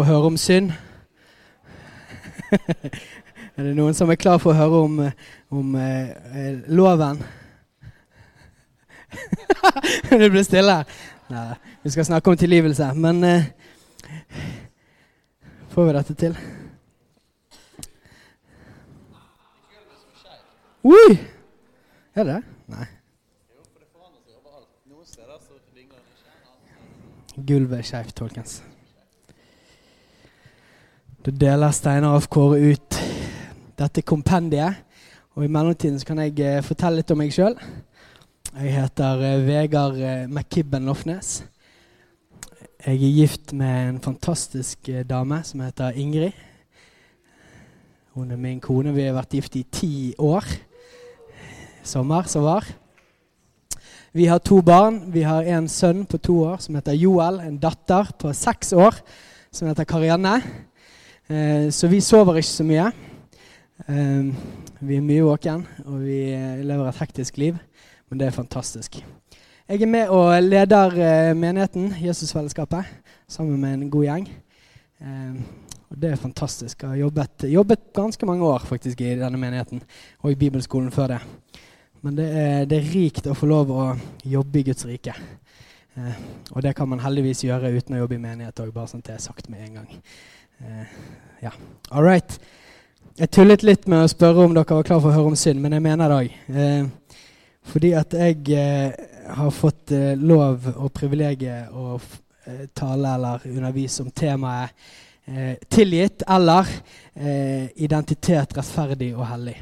å høre om synd? er det noen som er klar for å høre om, om eh, loven? det ble stille. Nei, vi skal snakke om tilgivelse. Men eh, får vi dette til? Oi! Er det? Nei. Gulvet er skeivt, folkens. Da deler Steinar av Kåre ut dette kompendiet. Og i mellomtiden kan jeg eh, fortelle litt om meg sjøl. Jeg heter eh, Vegard eh, McKibben Lofnes. Jeg er gift med en fantastisk dame som heter Ingrid. Hun er min kone. Vi har vært gift i ti år. Sommer som var. Vi har to barn. Vi har en sønn på to år som heter Joel. En datter på seks år som heter Karianne. Eh, så vi sover ikke så mye. Eh, vi er mye våken, og vi eh, lever et hektisk liv. Men det er fantastisk. Jeg er med og leder menigheten, Jesusfellesskapet, sammen med en god gjeng. og det er fantastisk. Jeg har jobbet, jobbet, ganske mange år faktisk i denne menigheten og i bibelskolen før det. Men det er, det er rikt å få lov å jobbe i Guds rike. Eh, og det kan man heldigvis gjøre uten å jobbe i menighet òg, bare sånn at det er sagt med en gang. Uh, ja. All right. Jeg tullet litt med å spørre om dere var klar for å høre om synd, men jeg mener det òg. Eh, fordi at jeg eh, har fått lov og privilegiet å tale eller undervise om temaet tilgitt eller identitet, rettferdig og hellig.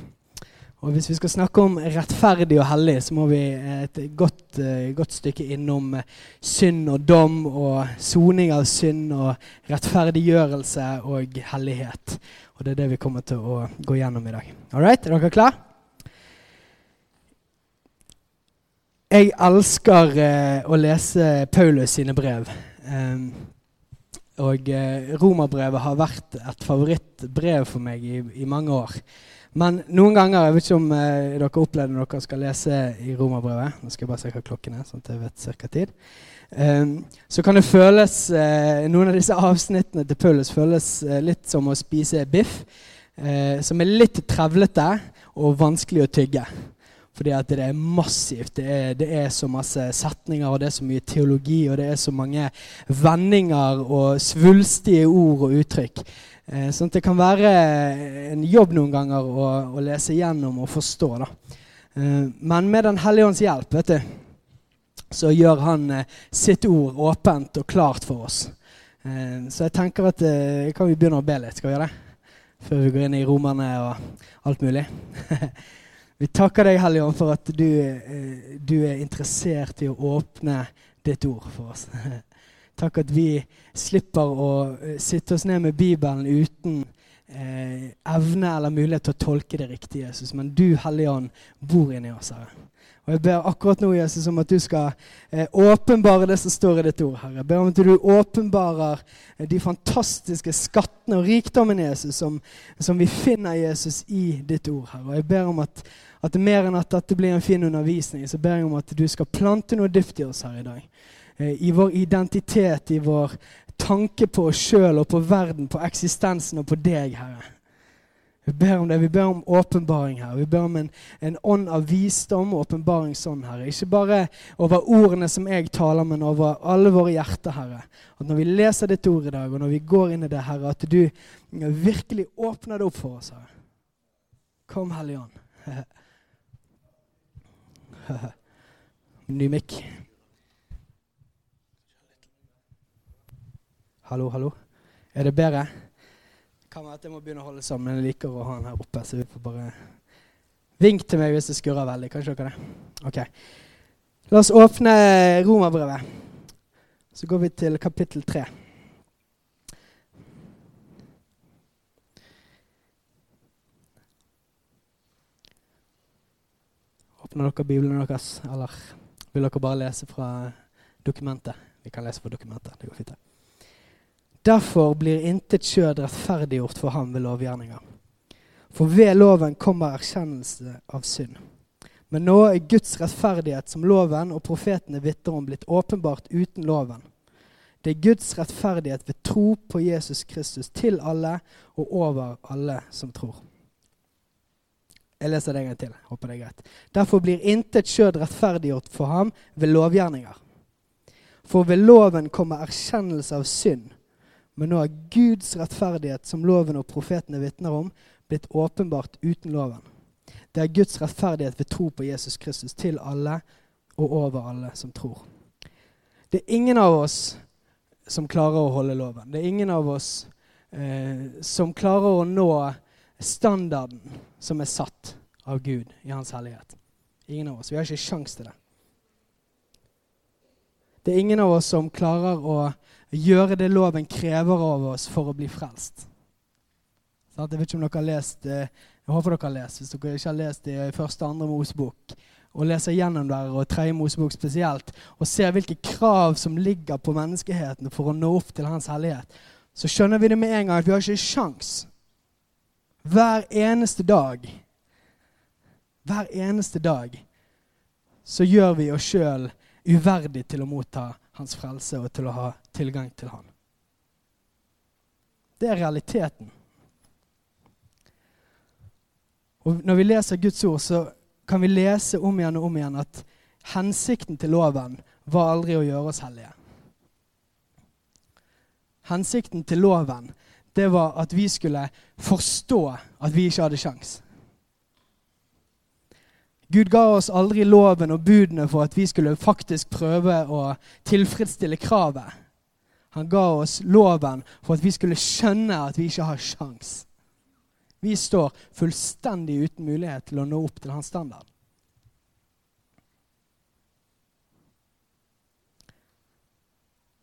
Og Hvis vi skal snakke om rettferdig og hellig, så må vi et godt, uh, godt stykke innom uh, synd og dom og soning av synd og rettferdiggjørelse og hellighet. Og Det er det vi kommer til å gå gjennom i dag. All right, er dere klare? Jeg elsker å lese Paulus sine brev. Um, og Romerbrevet har vært et favorittbrev for meg i, i mange år. Men noen ganger Jeg vet ikke om eh, dere opplevde når dere skal lese i Romerbrevet. Nå skal jeg bare se hva klokken er, sånn at jeg vet cirka tid. Um, så kan det føles eh, Noen av disse avsnittene til Paulus føles eh, litt som å spise biff. Eh, som er litt trevlete og vanskelig å tygge. Fordi at det er massivt. Det er, det er, så masse setninger, og det er så mye teologi, og det er så mange vendinger og svulstige ord og uttrykk. Eh, sånn at det kan være en jobb noen ganger å, å lese gjennom og forstå. da. Eh, men med Den hellige ånds hjelp vet du, så gjør han eh, sitt ord åpent og klart for oss. Eh, så jeg tenker at eh, kan vi begynne å be litt. Skal vi gjøre det? Før vi går inn i romerne og alt mulig. vi takker deg, Hellige Ånd, for at du, eh, du er interessert i å åpne ditt ord for oss. Takk at vi slipper å uh, sitte oss ned med Bibelen uten eh, evne eller mulighet til å tolke det riktig, Jesus. Men du, Hellige Ånd, bor inni oss, Herre. Og Jeg ber akkurat nå Jesus, om at du skal eh, åpenbare det som står i ditt ord. Herre. Jeg ber om at du åpenbarer eh, de fantastiske skattene og rikdommen Jesus, som, som, vi finner Jesus i ditt ord. Herre. Og Jeg ber om at, at mer enn at dette blir en fin undervisning, så ber jeg om at du skal plante noe dypt i oss her i dag. Eh, i vår identitet, i vår tanke på oss sjøl og på verden, på eksistensen og på deg, Herre. Vi ber om det. Vi ber om åpenbaring her. Vi ber om en, en ånd av visdom og åpenbaring sånn, Herre. Ikke bare over ordene som jeg taler, men over alle våre hjerter, Herre. At når vi leser ditt ord i dag, og når vi går inn i det, Herre, at du virkelig åpner det opp for oss, Herre. Kom, Hellige Ånd. Ny mikk. Hallo, hallo. Er det bedre? Kan være at jeg må begynne å holde sammen, men jeg liker å ha den her oppe. Så vi får bare Vink til meg hvis det skurrer veldig. Kanskje dere det? Ok. La oss åpne romerbrevet. Så går vi til kapittel tre. Åpner dere Bibelen deres, eller vil dere bare lese fra dokumentet? Vi kan lese fra dokumentet. Det går fint. Derfor blir intet kjød rettferdiggjort for ham ved lovgjerninger. For ved loven kommer erkjennelse av synd. Men nå er Guds rettferdighet, som loven og profetene vitner om, blitt åpenbart uten loven. Det er Guds rettferdighet ved tro på Jesus Kristus til alle og over alle som tror. Jeg leser det en gang til. Håper det er greit. Derfor blir intet skjød rettferdiggjort for ham ved lovgjerninger. For ved loven kommer erkjennelse av synd. Men nå er Guds rettferdighet, som loven og profetene vitner om, blitt åpenbart uten loven. Det er Guds rettferdighet ved tro på Jesus Kristus til alle og over alle som tror. Det er ingen av oss som klarer å holde loven. Det er ingen av oss eh, som klarer å nå standarden som er satt av Gud i Hans hellighet. Ingen av oss. Vi har ikke sjans til det. Det er ingen av oss som klarer å gjøre det loven krever av oss for å bli frelst. Jeg vet ikke om dere har lest det. Jeg håper dere har lest. Hvis dere ikke har lest det i første og andre Mosebok, og leser gjennom der, og tredje Mosebok spesielt, og ser hvilke krav som ligger på menneskeheten for å nå opp til Hans hellighet, så skjønner vi det med en gang at vi har ikke sjans. Hver eneste dag, hver eneste dag, så gjør vi oss sjøl uverdig til å motta Hans frelse og til å ha tilgang til Han. Det er realiteten. Og Når vi leser Guds ord, så kan vi lese om igjen og om igjen at hensikten til loven var aldri å gjøre oss hellige. Hensikten til loven det var at vi skulle forstå at vi ikke hadde sjans. Gud ga oss aldri loven og budene for at vi skulle faktisk prøve å tilfredsstille kravet. Han ga oss loven for at vi skulle skjønne at vi ikke har sjans. Vi står fullstendig uten mulighet til å nå opp til hans standard.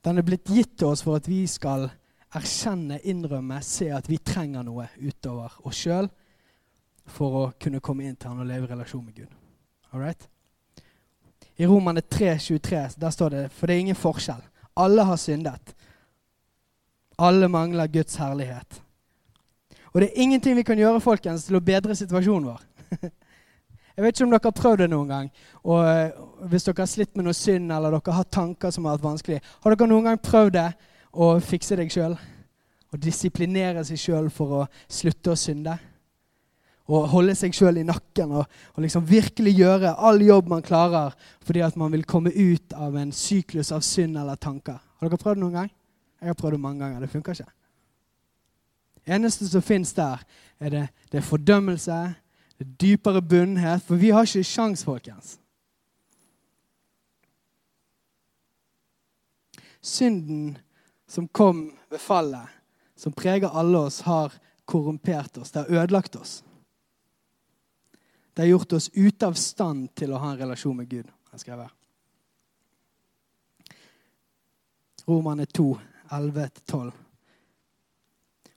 Den er blitt gitt til oss for at vi skal erkjenne, innrømme, se at vi trenger noe utover oss sjøl for å kunne komme inn til han og leve i relasjon med Gud. Alright? I Romane 3,23 der står det for det er ingen forskjell. Alle har syndet. Alle mangler Guds herlighet. Og det er ingenting vi kan gjøre folkens, til å bedre situasjonen vår. Jeg vet ikke om dere har prøvd det noen gang. Og eh, Hvis dere har slitt med noe synd eller dere har tanker som har vært vanskelig, har dere noen gang prøvd det å fikse deg sjøl? Å disiplinere seg sjøl for å slutte å synde? Og holde seg sjøl i nakken og, og, liksom virkelig gjøre all jobb man klarer fordi at man vil komme ut av en syklus av synd eller tanker. Har dere prøvd det noen gang? Jeg har prøvd det mange ganger. Det funker ikke Det eneste som fins der, er det, det er fordømmelse, det er dypere bunnhet. For vi har ikke sjans, folkens. Synden som kom ved fallet, som preger alle oss, har korrumpert oss. Det har ødelagt oss. Det har gjort oss ute av stand til å ha en relasjon med Gud. Jeg skrevet. Romerne 2, 11-12.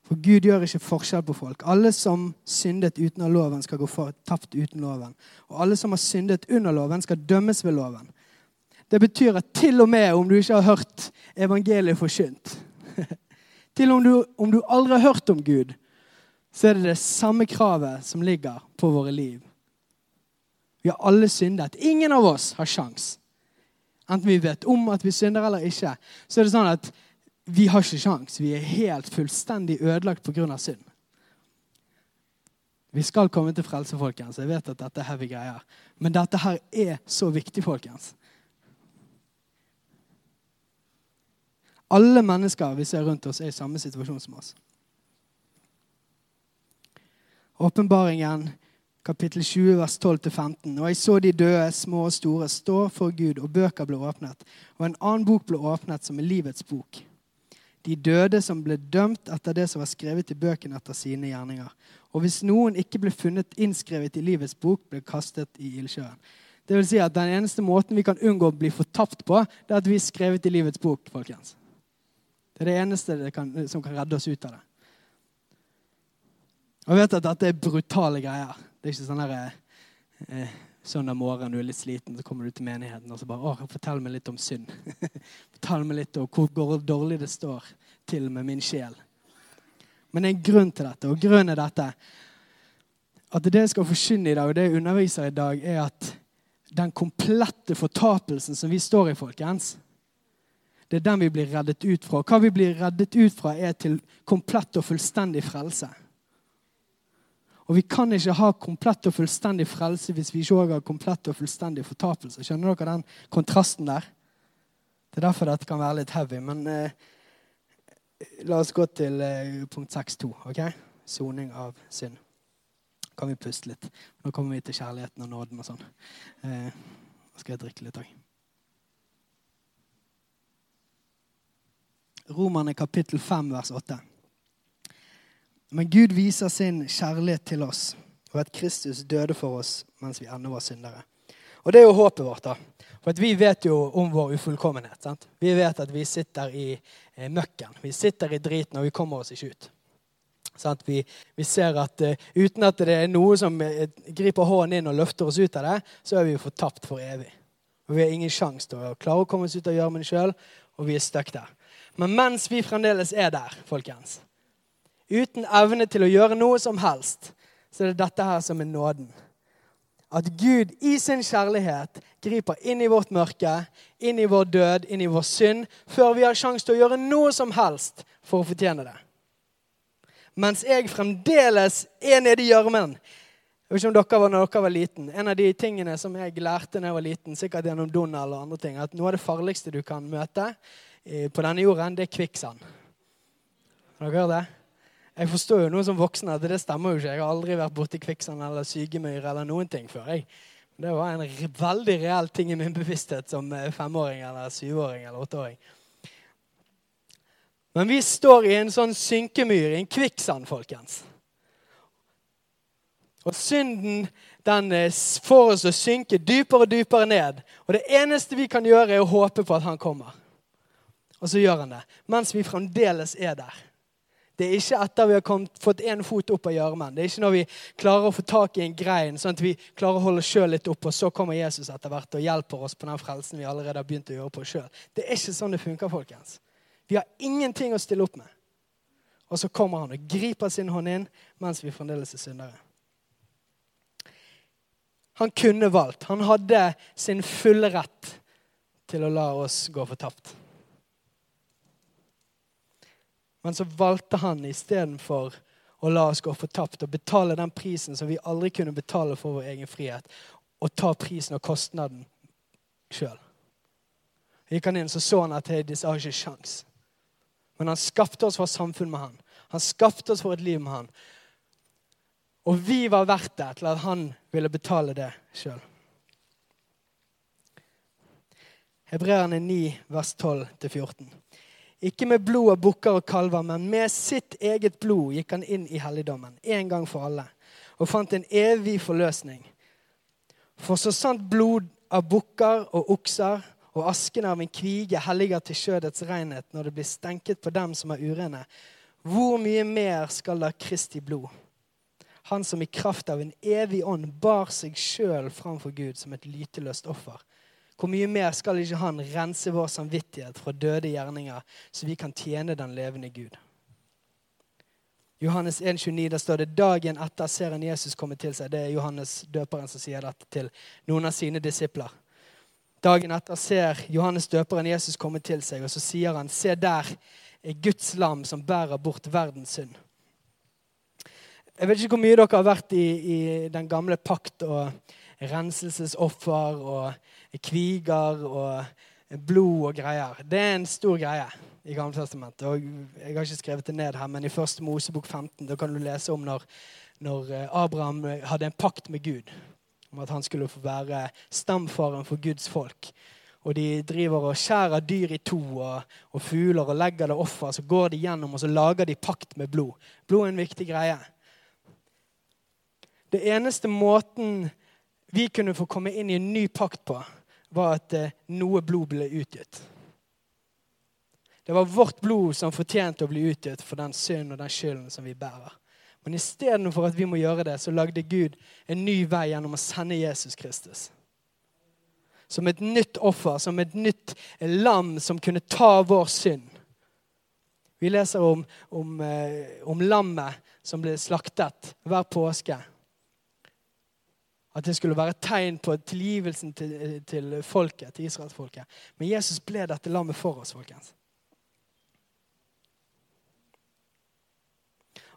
For Gud gjør ikke forskjell på folk. Alle som syndet uten av loven, skal gå tapt uten loven. Og alle som har syndet under loven, skal dømmes ved loven. Det betyr at til og med om du ikke har hørt evangeliet forkynt, til om du, om du aldri har hørt om Gud, så er det det samme kravet som ligger på våre liv. Vi har alle syndet. Ingen av oss har sjans. Enten vi vet om at vi synder eller ikke, så er det sånn at vi har ikke sjans. Vi er helt fullstendig ødelagt pga. synd. Vi skal komme til frelse, folkens. Jeg vet at dette er heavy greier. Men dette her er så viktig, folkens. Alle mennesker vi ser rundt oss, er i samme situasjon som oss. Åpenbaringen kapittel 20, vers 12-15. Og jeg så de døde, små og store, stå for Gud, og bøker ble åpnet. Og en annen bok ble åpnet, som er livets bok de døde som ble dømt etter det som var skrevet i bøkene etter sine gjerninger. Og hvis noen ikke ble funnet innskrevet i livets bok, ble kastet i ildsjøen. Det vil si at Den eneste måten vi kan unngå å bli fortapt på, det er at vi er skrevet i livets bok. folkens. Det er det eneste det kan, som kan redde oss ut av det. Jeg vet at dette er brutale greier. Det er ikke sånn der, eh, søndag morgen du er litt sliten, så kommer du til menigheten og så bare å, 'Fortell meg litt om synd.' fortell meg litt om hvor dårlig det står til med min sjel. Men det er en grunn til dette, og grunnen er dette at det jeg skal forkynne i dag, og det jeg underviser i dag, er at den komplette fortapelsen som vi står i, folkens, Det er den vi blir reddet ut fra. Hva vi blir reddet ut fra, er til komplett og fullstendig frelse. Og vi kan ikke ha komplett og fullstendig frelse hvis vi ikke òg har komplett og fullstendig fortapelse. Skjønner dere den kontrasten der? Det er derfor dette kan være litt heavy. Men eh, la oss gå til eh, punkt 6.2. ok? Soning av synd. Kan vi puste litt? Nå kommer vi til kjærligheten og nåden og sånn. Eh, nå skal jeg drikke litt òg. Romerne kapittel 5, vers 8. Men Gud viser sin kjærlighet til oss, og at Kristus døde for oss mens vi ennå var syndere. Og det er jo håpet vårt. da. For Vi vet jo om vår ufullkommenhet. sant? Vi vet at vi sitter i eh, møkken. Vi sitter i driten, og vi kommer oss ikke ut. Sant? Vi, vi, ser at uh, uten at det er noe som uh, griper hånden inn og løfter oss ut av det, så er vi jo fortapt for evig. Og Vi har ingen sjanse til å klare å komme oss ut av gjørmen sjøl, og vi er stuck der. Men mens vi fremdeles er der, folkens, uten evne til å gjøre noe som helst, så er det dette her som er nåden. At Gud i sin kjærlighet griper inn i vårt mørke, inn i vår død, inn i vår synd, før vi har sjanse til å gjøre noe som helst for å fortjene det. Mens jeg fremdeles er nede i gjørmen. Jeg vet ikke om dere var når dere var liten. En av de tingene som jeg lærte da jeg var liten, sikkert gjennom Donald og andre ting, at noe av det farligste du kan møte på denne jorden, det er kvikksand. Har dere hørt det? Jeg forstår jo noe som voksen at det stemmer jo ikke. Jeg har aldri vært borti kvikksand eller sygemyr eller noen ting før. jeg. Det var en veldig reell ting i min bevissthet som eh, femåring eller syvåring eller åtteåring. Men vi står i en sånn synkemyr, i en kvikksand, folkens. Og synden den eh, får oss å synke dypere og dypere ned. Og det eneste vi kan gjøre, er å håpe på at han kommer. Og så gjør han det. Mens vi fremdeles er der. Det er ikke etter vi har kommet, fått én fot opp av gjørmen. Det er ikke når vi klarer å få tak i en grein, sånn at vi klarer å holde sjøl litt opp, og så kommer Jesus etter hvert og hjelper oss på den frelsen vi allerede har begynt å gjøre på sjøl. Det er ikke sånn det funker, folkens. Vi har ingenting å stille opp med. Og så kommer han og griper sin hånd inn mens vi fremdeles er syndere. Han kunne valgt. Han hadde sin fulle rett til å la oss gå fortapt. Men så valgte han istedenfor å la oss gå fortapt og betale den prisen som vi aldri kunne betale for vår egen frihet, og ta prisen og kostnaden sjøl. Gikk han inn, så så han at hey, disse har ikke sjans. Men han skapte oss for samfunn med han. Han skapte oss for et liv med han. Og vi var verdt det til at han ville betale det sjøl. Hebreerne 9, vers 12-14. Ikke med blod av bukker og kalver, men med sitt eget blod gikk han inn i helligdommen en gang for alle og fant en evig forløsning. For så sant blod av bukker og okser og asken av en kvige helliger til skjødets renhet når det blir stenket på dem som er urene, hvor mye mer skal da Kristi blod, han som i kraft av en evig ånd bar seg sjøl framfor Gud som et lyteløst offer, hvor mye mer skal ikke han rense vår samvittighet fra døde gjerninger, så vi kan tjene den levende Gud? Johannes 1,29, der står det dagen etter ser en Jesus komme til seg. Det er Johannes døperen som sier dette til noen av sine disipler. Dagen etter ser Johannes døperen Jesus komme til seg, og så sier han, se der er Guds lam som bærer bort verdens synd. Jeg vet ikke hvor mye dere har vært i, i den gamle pakt og renselsesoffer og kviger og blod og greier. Det er en stor greie i Gamle Testamentet. Og jeg har ikke skrevet det ned her, men i første Mosebok 15 da kan du lese om når, når eh, Abraham hadde en pakt med Gud om at han skulle få være stamfaren for Guds folk. Og de driver og skjærer dyr i to og, og fugler og legger det offer. Så går de gjennom og så lager de pakt med blod. Blod er en viktig greie. Det eneste måten vi kunne få komme inn i en ny pakt på, var at eh, noe blod ble utgitt. Det var vårt blod som fortjente å bli utgitt for den synd og den skylden som vi bærer. Men istedenfor at vi må gjøre det, så lagde Gud en ny vei gjennom å sende Jesus Kristus. Som et nytt offer, som et nytt lam som kunne ta vår synd. Vi leser om, om, eh, om lammet som ble slaktet hver påske. At det skulle være et tegn på tilgivelsen til, til folket, til israelsfolket. Men Jesus ble dette lammet for oss, folkens.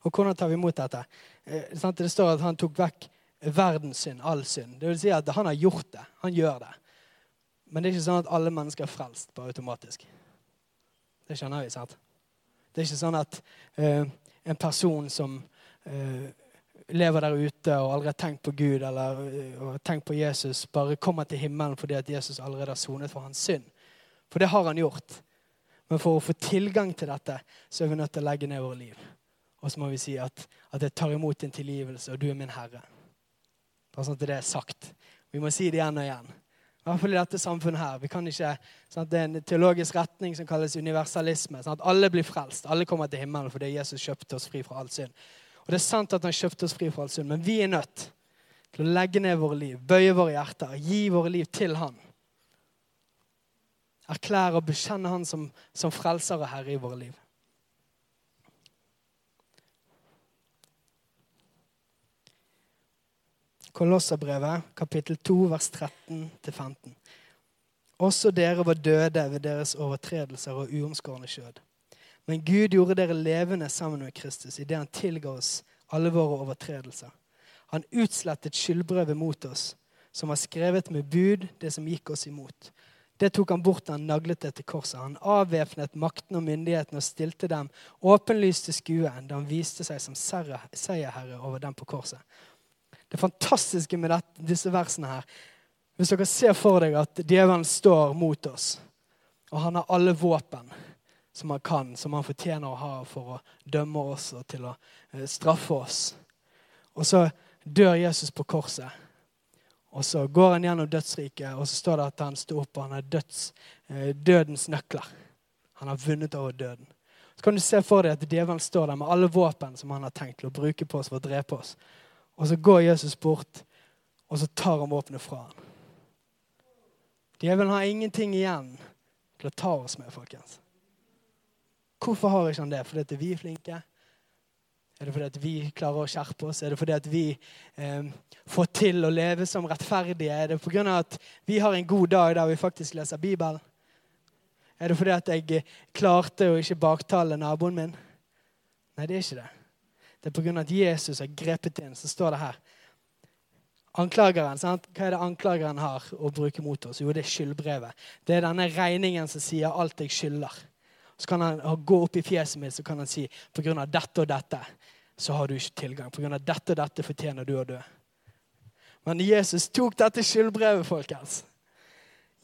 Og hvordan tar vi imot dette? Eh, det står at han tok vekk verdens synd, all synd. Det vil si at han har gjort det. Han gjør det. Men det er ikke sånn at alle mennesker er frelst bare automatisk. Det skjønner vi, sant? Det er ikke sånn at uh, en person som uh, lever der ute og aldri har tenkt på Gud eller uh, tenkt på Jesus, bare kommer til himmelen fordi at Jesus allerede har sonet for hans synd. For det har han gjort. Men for å få tilgang til dette, så er vi nødt til å legge ned våre liv. Og så må vi si at, at jeg tar imot din tilgivelse, og du er min Herre. Bare sånn at det er sagt. Vi må si det igjen og igjen. I hvert fall i dette samfunnet her. Vi kan ikke, sånn Det er en teologisk retning som kalles universalisme. sånn at Alle blir frelst. Alle kommer til himmelen fordi Jesus kjøpte oss fri fra all synd. Og Det er sant at han kjøpte oss fri fra all synd, men vi er nødt til å legge ned våre liv, bøye våre hjerter, gi våre liv til Han. Erklære og bekjenne Han som, som frelser og herre i våre liv. Kolosserbrevet, kapittel 2, vers 13-15. Også dere var døde ved deres overtredelser og uomskårne skjød. Men Gud gjorde dere levende sammen med Kristus idet han tilga oss alle våre overtredelser. Han utslettet skyldbrevet mot oss, som var skrevet med bud, det som gikk oss imot. Det tok han bort da han naglet det til korset. Han avvæpnet makten og myndigheten og stilte dem åpenlyst til skue da han viste seg som seierherre over dem på korset. Det fantastiske med dette, disse versene her Hvis dere ser for deg at djevelen står mot oss, og han har alle våpen som han kan, som han fortjener å ha for å dømme oss og til å eh, straffe oss. Og så dør Jesus på korset. Og så går han gjennom dødsriket, og så står det at han står opp og han har døds, eh, dødens nøkler. Han har vunnet over døden. Så kan du se for deg at djevelen står der med alle våpen som han har tenkt til å bruke på oss for å drepe oss. Og så går Jesus bort, og så tar han våpenet fra ham. Djevelen har ingenting igjen til å ta oss med, folkens. Hvorfor har ikke han det? Fordi at vi er flinke? Er det fordi at vi klarer å skjerpe oss? Er det fordi at vi eh, får til å leve som rettferdige? Er det pga. at vi har en god dag der vi faktisk leser Bibelen? Er det fordi at jeg klarte å ikke baktale naboen min? Nei, det er ikke det. Det er pga. at Jesus har grepet inn. Så står det her. Anklageren, sant? Hva er det anklageren har å bruke mot oss? Jo, det er skyldbrevet. Det er denne regningen som sier alt jeg skylder. Så kan han gå opp i fjeset mitt så kan han si på grunn av dette og dette så har du ikke tilgang. På grunn av dette og dette fortjener du å dø. Men Jesus tok dette skyldbrevet, folkens.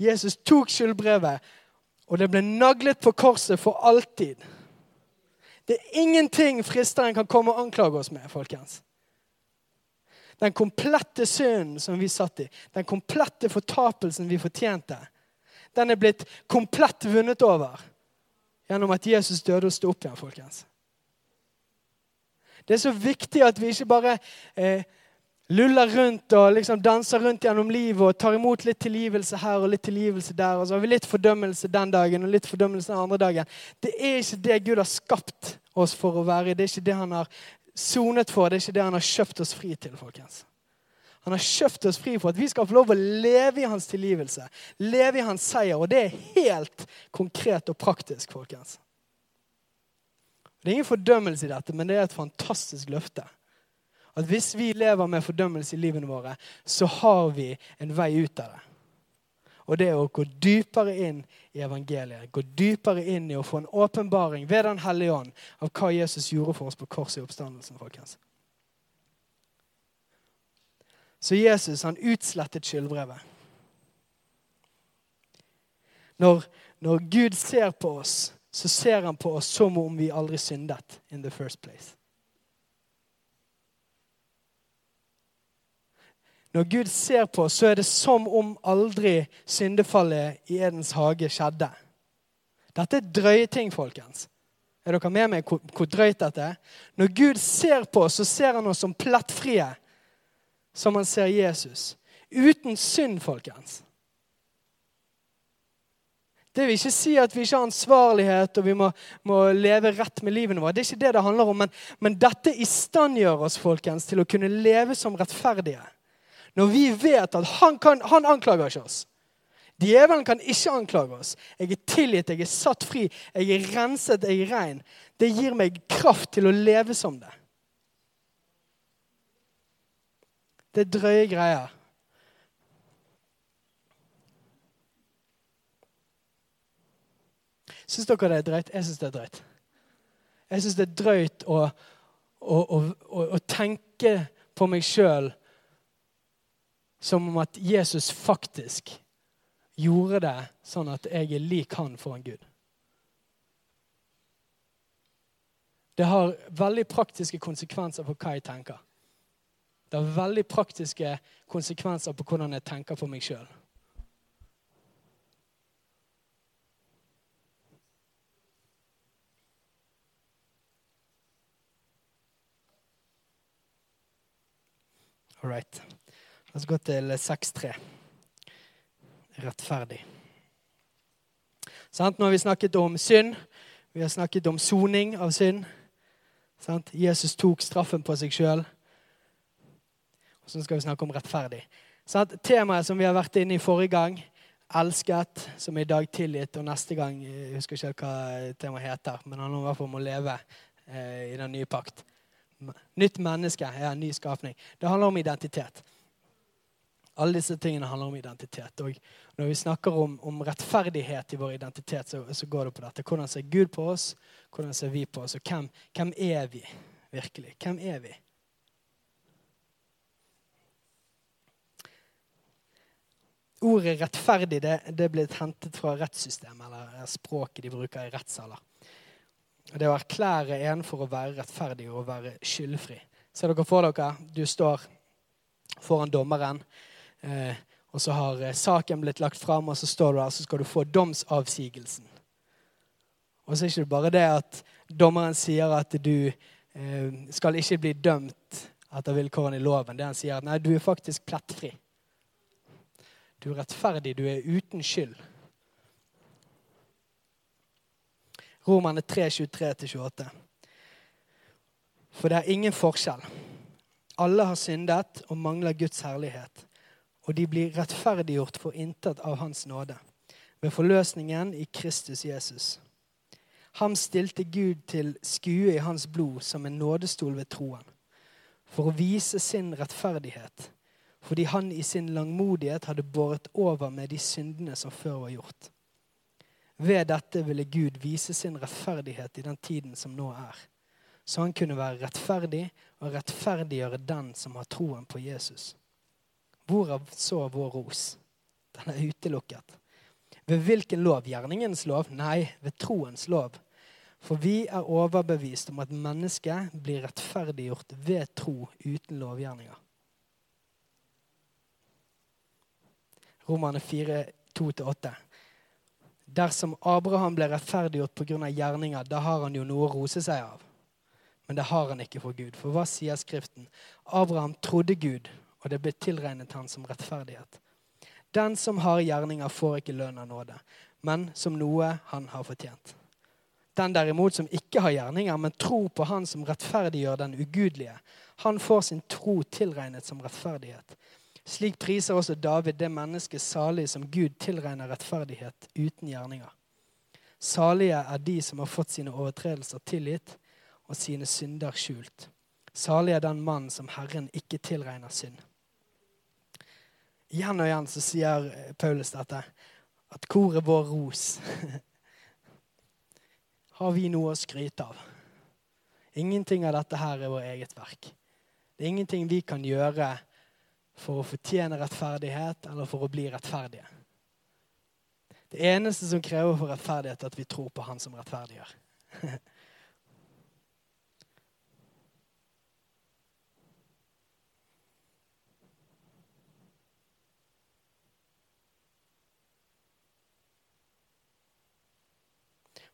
Jesus tok skyldbrevet, og det ble naglet på korset for alltid. Det er ingenting fristeren kan komme og anklage oss med, folkens. Den komplette synden som vi satt i, den komplette fortapelsen vi fortjente, den er blitt komplett vunnet over gjennom at Jesus døde og sto opp igjen, folkens. Det er så viktig at vi ikke bare eh, luller rundt og liksom danser rundt gjennom livet og tar imot litt tilgivelse her og litt tilgivelse der. Og så har vi litt fordømmelse den dagen og litt fordømmelse den andre dagen. Det er ikke det Gud har skapt oss for å være. i. Det er ikke det han har sonet for. Det er ikke det han har kjøpt oss fri til. folkens. Han har kjøpt oss fri for at vi skal få lov å leve i hans tilgivelse. Leve i hans seier. Og det er helt konkret og praktisk, folkens. Det er ingen fordømmelse i dette, men det er et fantastisk løfte. At hvis vi lever med fordømmelse i livene våre, så har vi en vei ut av det. Og det er å gå dypere inn i evangeliet. Gå dypere inn i å få en åpenbaring ved Den hellige ånd av hva Jesus gjorde for oss på korset i oppstandelsen. folkens. Så Jesus han utslettet skyldbrevet. Når, når Gud ser på oss, så ser han på oss som om vi aldri syndet in the first place. Når Gud ser på oss, så er det som om aldri syndefallet i Edens hage skjedde. Dette er drøye ting, folkens. Er dere med meg hvor, hvor drøyt dette er? Når Gud ser på oss, så ser han oss som plettfrie, som han ser Jesus. Uten synd, folkens. Det vil ikke si at vi ikke har ansvarlighet og vi må, må leve rett med livene våre. Det er ikke det det handler om. Men, men dette istandgjør oss folkens, til å kunne leve som rettferdige. Når vi vet at han, kan, han anklager ikke oss. Djevelen kan ikke anklage oss. Jeg er tilgitt, jeg er satt fri, jeg er renset, jeg er rein. Det gir meg kraft til å leve som det. Det er drøye greier. Syns dere det er drøyt? Jeg syns det er drøyt. Jeg syns det er drøyt å, å, å, å tenke på meg sjøl som om at Jesus faktisk gjorde det sånn at jeg er lik han foran Gud. Det har veldig praktiske konsekvenser for hva jeg tenker. Det har veldig praktiske konsekvenser på hvordan jeg tenker på meg sjøl. All right. La oss gå til 6.3. Rettferdig. Sant? Nå har vi snakket om synd. Vi har snakket om soning av synd. Sant? Jesus tok straffen på seg sjøl. Og så skal vi snakke om rettferdig. Sant? Temaet som vi har vært inne i forrige gang, elsket, som er i dag tilgitt, og neste gang Jeg husker ikke hva temaet heter, men han handler i hvert fall om å leve eh, i den nye pakt. Nytt menneske er en ny skapning. Det handler om identitet. Alle disse tingene handler om identitet. Og når vi snakker om, om rettferdighet i vår identitet, så, så, går det på dette. Hvordan ser Gud på oss? Hvordan ser vi på oss? Og hvem, hvem er vi virkelig? Hvem er vi? Ordet 'rettferdig' det, det er hentet fra rettssystemet, eller språket de bruker i rettssaler. Det å erklære en for å være rettferdig og å være skyldfri. Ser dere for dere? Du står foran dommeren, eh, og så har eh, saken blitt lagt fram, og så står du der, så skal du få domsavsigelsen. Og så er det ikke bare det at dommeren sier at du eh, skal ikke bli dømt etter vilkårene i loven. Det han sier at nei, du er faktisk plettfri. Du er rettferdig, du er uten skyld. Romerne 3, 23-28. For det er ingen forskjell. Alle har syndet og mangler Guds herlighet. Og de blir rettferdiggjort for intet av Hans nåde, ved forløsningen i Kristus Jesus. Ham stilte Gud til skue i hans blod som en nådestol ved troen, for å vise sin rettferdighet, fordi han i sin langmodighet hadde båret over med de syndene som før var gjort. Ved dette ville Gud vise sin rettferdighet i den tiden som nå er. Så han kunne være rettferdig og rettferdiggjøre den som har troen på Jesus. Hvorav så vår ros? Den er utelukket. Ved hvilken lov? Gjerningens lov? Nei, ved troens lov. For vi er overbevist om at mennesket blir rettferdiggjort ved tro uten lovgjerninger. Romerne 4, 2-8. Dersom Abraham ble rettferdiggjort pga. gjerninger, da har han jo noe å rose seg av. Men det har han ikke for Gud. For hva sier Skriften? Abraham trodde Gud, og det ble tilregnet han som rettferdighet. Den som har gjerninger, får ikke lønn av nåde, men som noe han har fortjent. Den derimot som ikke har gjerninger, men tror på Han som rettferdiggjør den ugudelige, han får sin tro tilregnet som rettferdighet. Slik priser også David det mennesket salig som Gud tilregner rettferdighet uten gjerninger. Salige er de som har fått sine overtredelser tilgitt og sine synder skjult. Salig er den mann som Herren ikke tilregner synd. Igjen og igjen så sier Paulus dette, at hvor er vår ros? Har vi noe å skryte av? Ingenting av dette her er vår eget verk. Det er ingenting vi kan gjøre for å fortjene rettferdighet eller for å bli rettferdige. Det eneste som krever for rettferdighet, er at vi tror på Han som rettferdiggjør.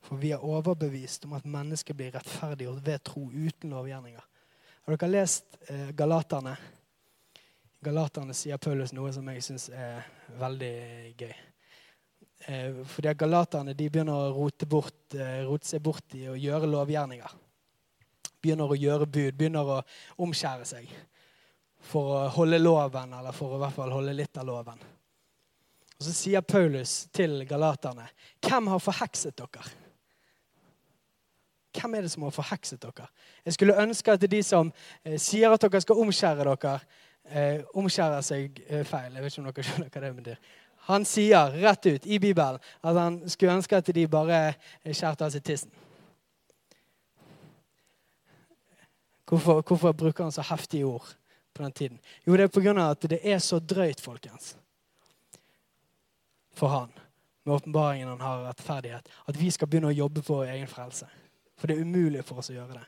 For vi er overbevist om at mennesket blir rettferdiggjort ved tro uten lovgjerninger. Har dere lest eh, Galaterne? Galaterne sier Paulus noe som jeg syns er veldig gøy. Eh, fordi Galaterne de begynner å rote, bort, eh, rote seg bort i å gjøre lovgjerninger. Begynner å gjøre bud, begynner å omskjære seg. for å holde loven, eller for å i hvert fall holde litt av loven. Og Så sier Paulus til galaterne, 'Hvem har forhekset dere?' Hvem er det som har forhekset dere? Jeg skulle ønske at de som eh, sier at dere skal omskjære dere, eh, omskjærer seg eh, feil. Jeg vet ikke om dere skjønner hva det betyr. Han sier rett ut i Bibelen at han skulle ønske at de bare skjærte av seg tissen. Hvorfor, hvorfor, bruker han så heftige ord på den tiden? Jo, det er pga. at det er så drøyt, folkens, for han, med åpenbaringen han har rettferdighet, at vi skal begynne å jobbe på egen frelse. For det er umulig for oss å gjøre det.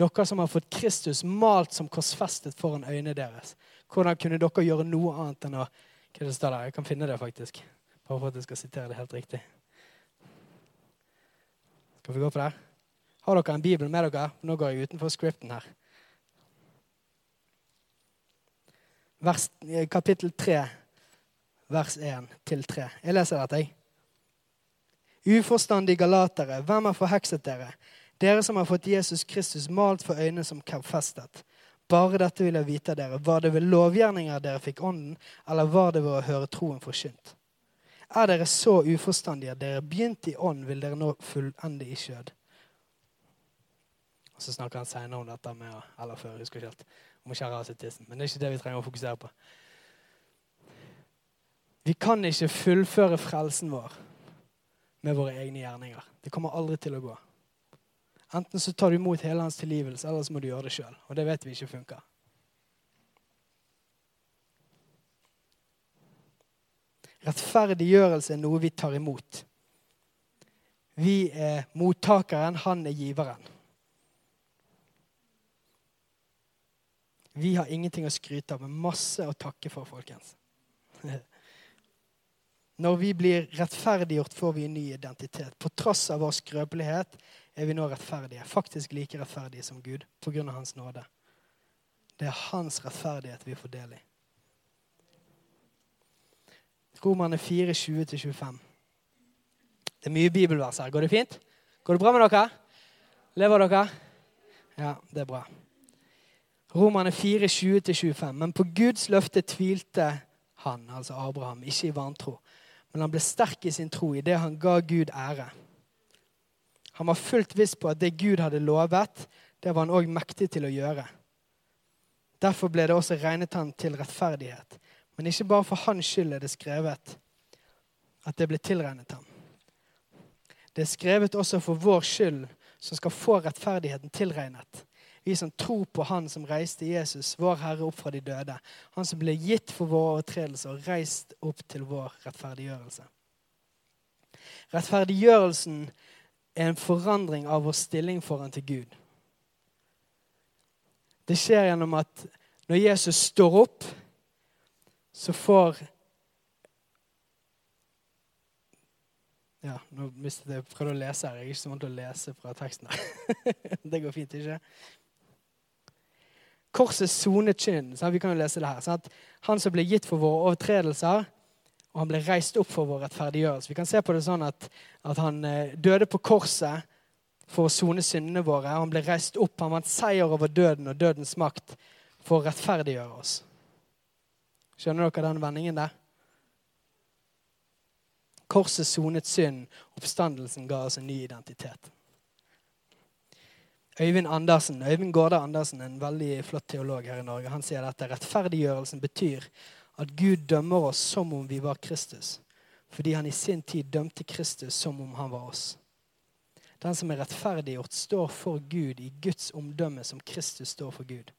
Dere som har fått Kristus malt som korsfestet foran øynene deres. Hvordan kunne dere gjøre noe annet enn å Hva det står der? Jeg kan finne det, faktisk. Bare for at jeg skal sitere det helt riktig. Skal vi gå på det? Har dere en bibel med dere? Nå går jeg utenfor scripten her. Vers, eh, kapittel 3, vers 1 til 3. Jeg leser dette, jeg. Uforstandige galatere, hvem har forhekset dere? Dere som har fått Jesus Kristus malt for øynene som festet. Bare dette vil jeg vite av dere. Var det ved lovgjerninger dere fikk ånden, eller var det ved å høre troen forkynt? Er dere så uforstandige at dere begynte i ånd, vil dere nå fullende i skjød? Og Så snakker han senere om dette med eller før, jeg husker ikke helt, om å skjære av seg tissen. Men det er ikke det vi trenger å fokusere på. Vi kan ikke fullføre frelsen vår med våre egne gjerninger. Det kommer aldri til å gå. Enten så tar du imot hele hans tilgivelse, eller så må du gjøre det sjøl. Og det vet vi ikke funker. Rettferdiggjørelse er noe vi tar imot. Vi er mottakeren, han er giveren. Vi har ingenting å skryte av, men masse å takke for, folkens. Når vi blir rettferdiggjort, får vi en ny identitet. På tross av vår skrøpelighet er vi nå rettferdige. Faktisk like rettferdige som Gud pga. Hans nåde. Det er hans rettferdighet vi får del i. Romerne 4, 20-25. Det er mye bibelvers her. Går det fint? Går det bra med dere? Lever dere? Ja, det er bra. Romerne 4, 20-25. Men på Guds løfte tvilte han, altså Abraham, ikke i vantro. Men han ble sterk i sin tro idet han ga Gud ære. Han var fullt viss på at det Gud hadde lovet, det var han òg mektig til å gjøre. Derfor ble det også regnet han til rettferdighet. Men ikke bare for hans skyld er det skrevet at det ble tilregnet ham. Det er skrevet også for vår skyld, som skal få rettferdigheten tilregnet vi som tror på Han som reiste Jesus, vår Herre, opp fra de døde. Han som ble gitt for våre overtredelser og reist opp til vår rettferdiggjørelse. Rettferdiggjørelsen er en forandring av vår stilling foran til Gud. Det skjer gjennom at når Jesus står opp, så får Ja, nå mistet jeg prøvde å lese her. Jeg er ikke så vant til å lese fra teksten. her. det går fint, ikke? Korset sonet synd. Vi kan jo lese det her. Sant? Han som ble gitt for våre overtredelser, og han ble reist opp for vår rettferdiggjørelse. Vi kan se på det sånn at, at han eh, døde på korset for å sone syndene våre. Han ble reist opp. Han vant seier over døden og dødens makt for å rettferdiggjøre oss. Skjønner dere den vendingen der? Korset sonet synd. Oppstandelsen ga oss en ny identitet. Øyvind Andersen, Øyvind Gårde Andersen, en veldig flott teolog her i Norge, han sier dette. Rettferdiggjørelsen betyr at Gud dømmer oss som om vi var Kristus. Fordi han i sin tid dømte Kristus som om han var oss. Den som er rettferdiggjort, står for Gud i Guds omdømme som Kristus står for Gud.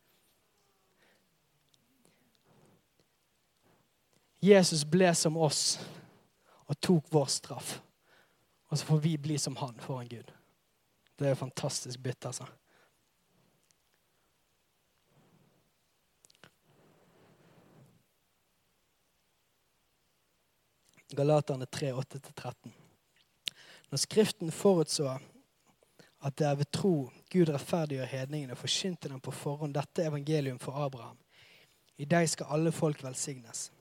Jesus ble som oss og tok vår straff. Og så får vi bli som han foran Gud. Det er fantastisk bytte, altså. Galaterne 3, 8-13. Når Skriften forutså at det er ved tro Gud rettferdiggjør hedningene, forkynte dem på forhånd dette evangelium for Abraham. I deg skal alle folk velsignes.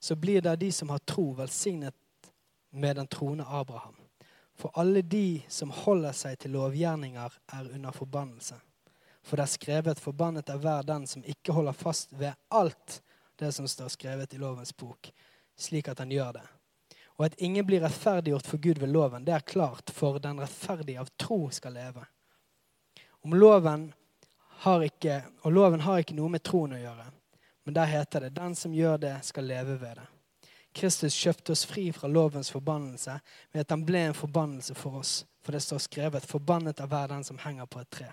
Så blir det de som har tro, velsignet med den troende Abraham. For alle de som holder seg til lovgjerninger, er under forbannelse. For det er skrevet 'forbannet er hver den som ikke holder fast ved alt det som står skrevet i lovens bok', slik at han gjør det. Og at ingen blir rettferdiggjort for Gud ved loven, det er klart, for den rettferdige av tro skal leve. Om loven har ikke, og loven har ikke noe med troen å gjøre, men der heter det 'den som gjør det, skal leve ved det'. Kristus kjøpte oss fri fra lovens forbannelse ved at han ble en forbannelse for oss. For det står skrevet 'forbannet av hver den som henger på et tre'.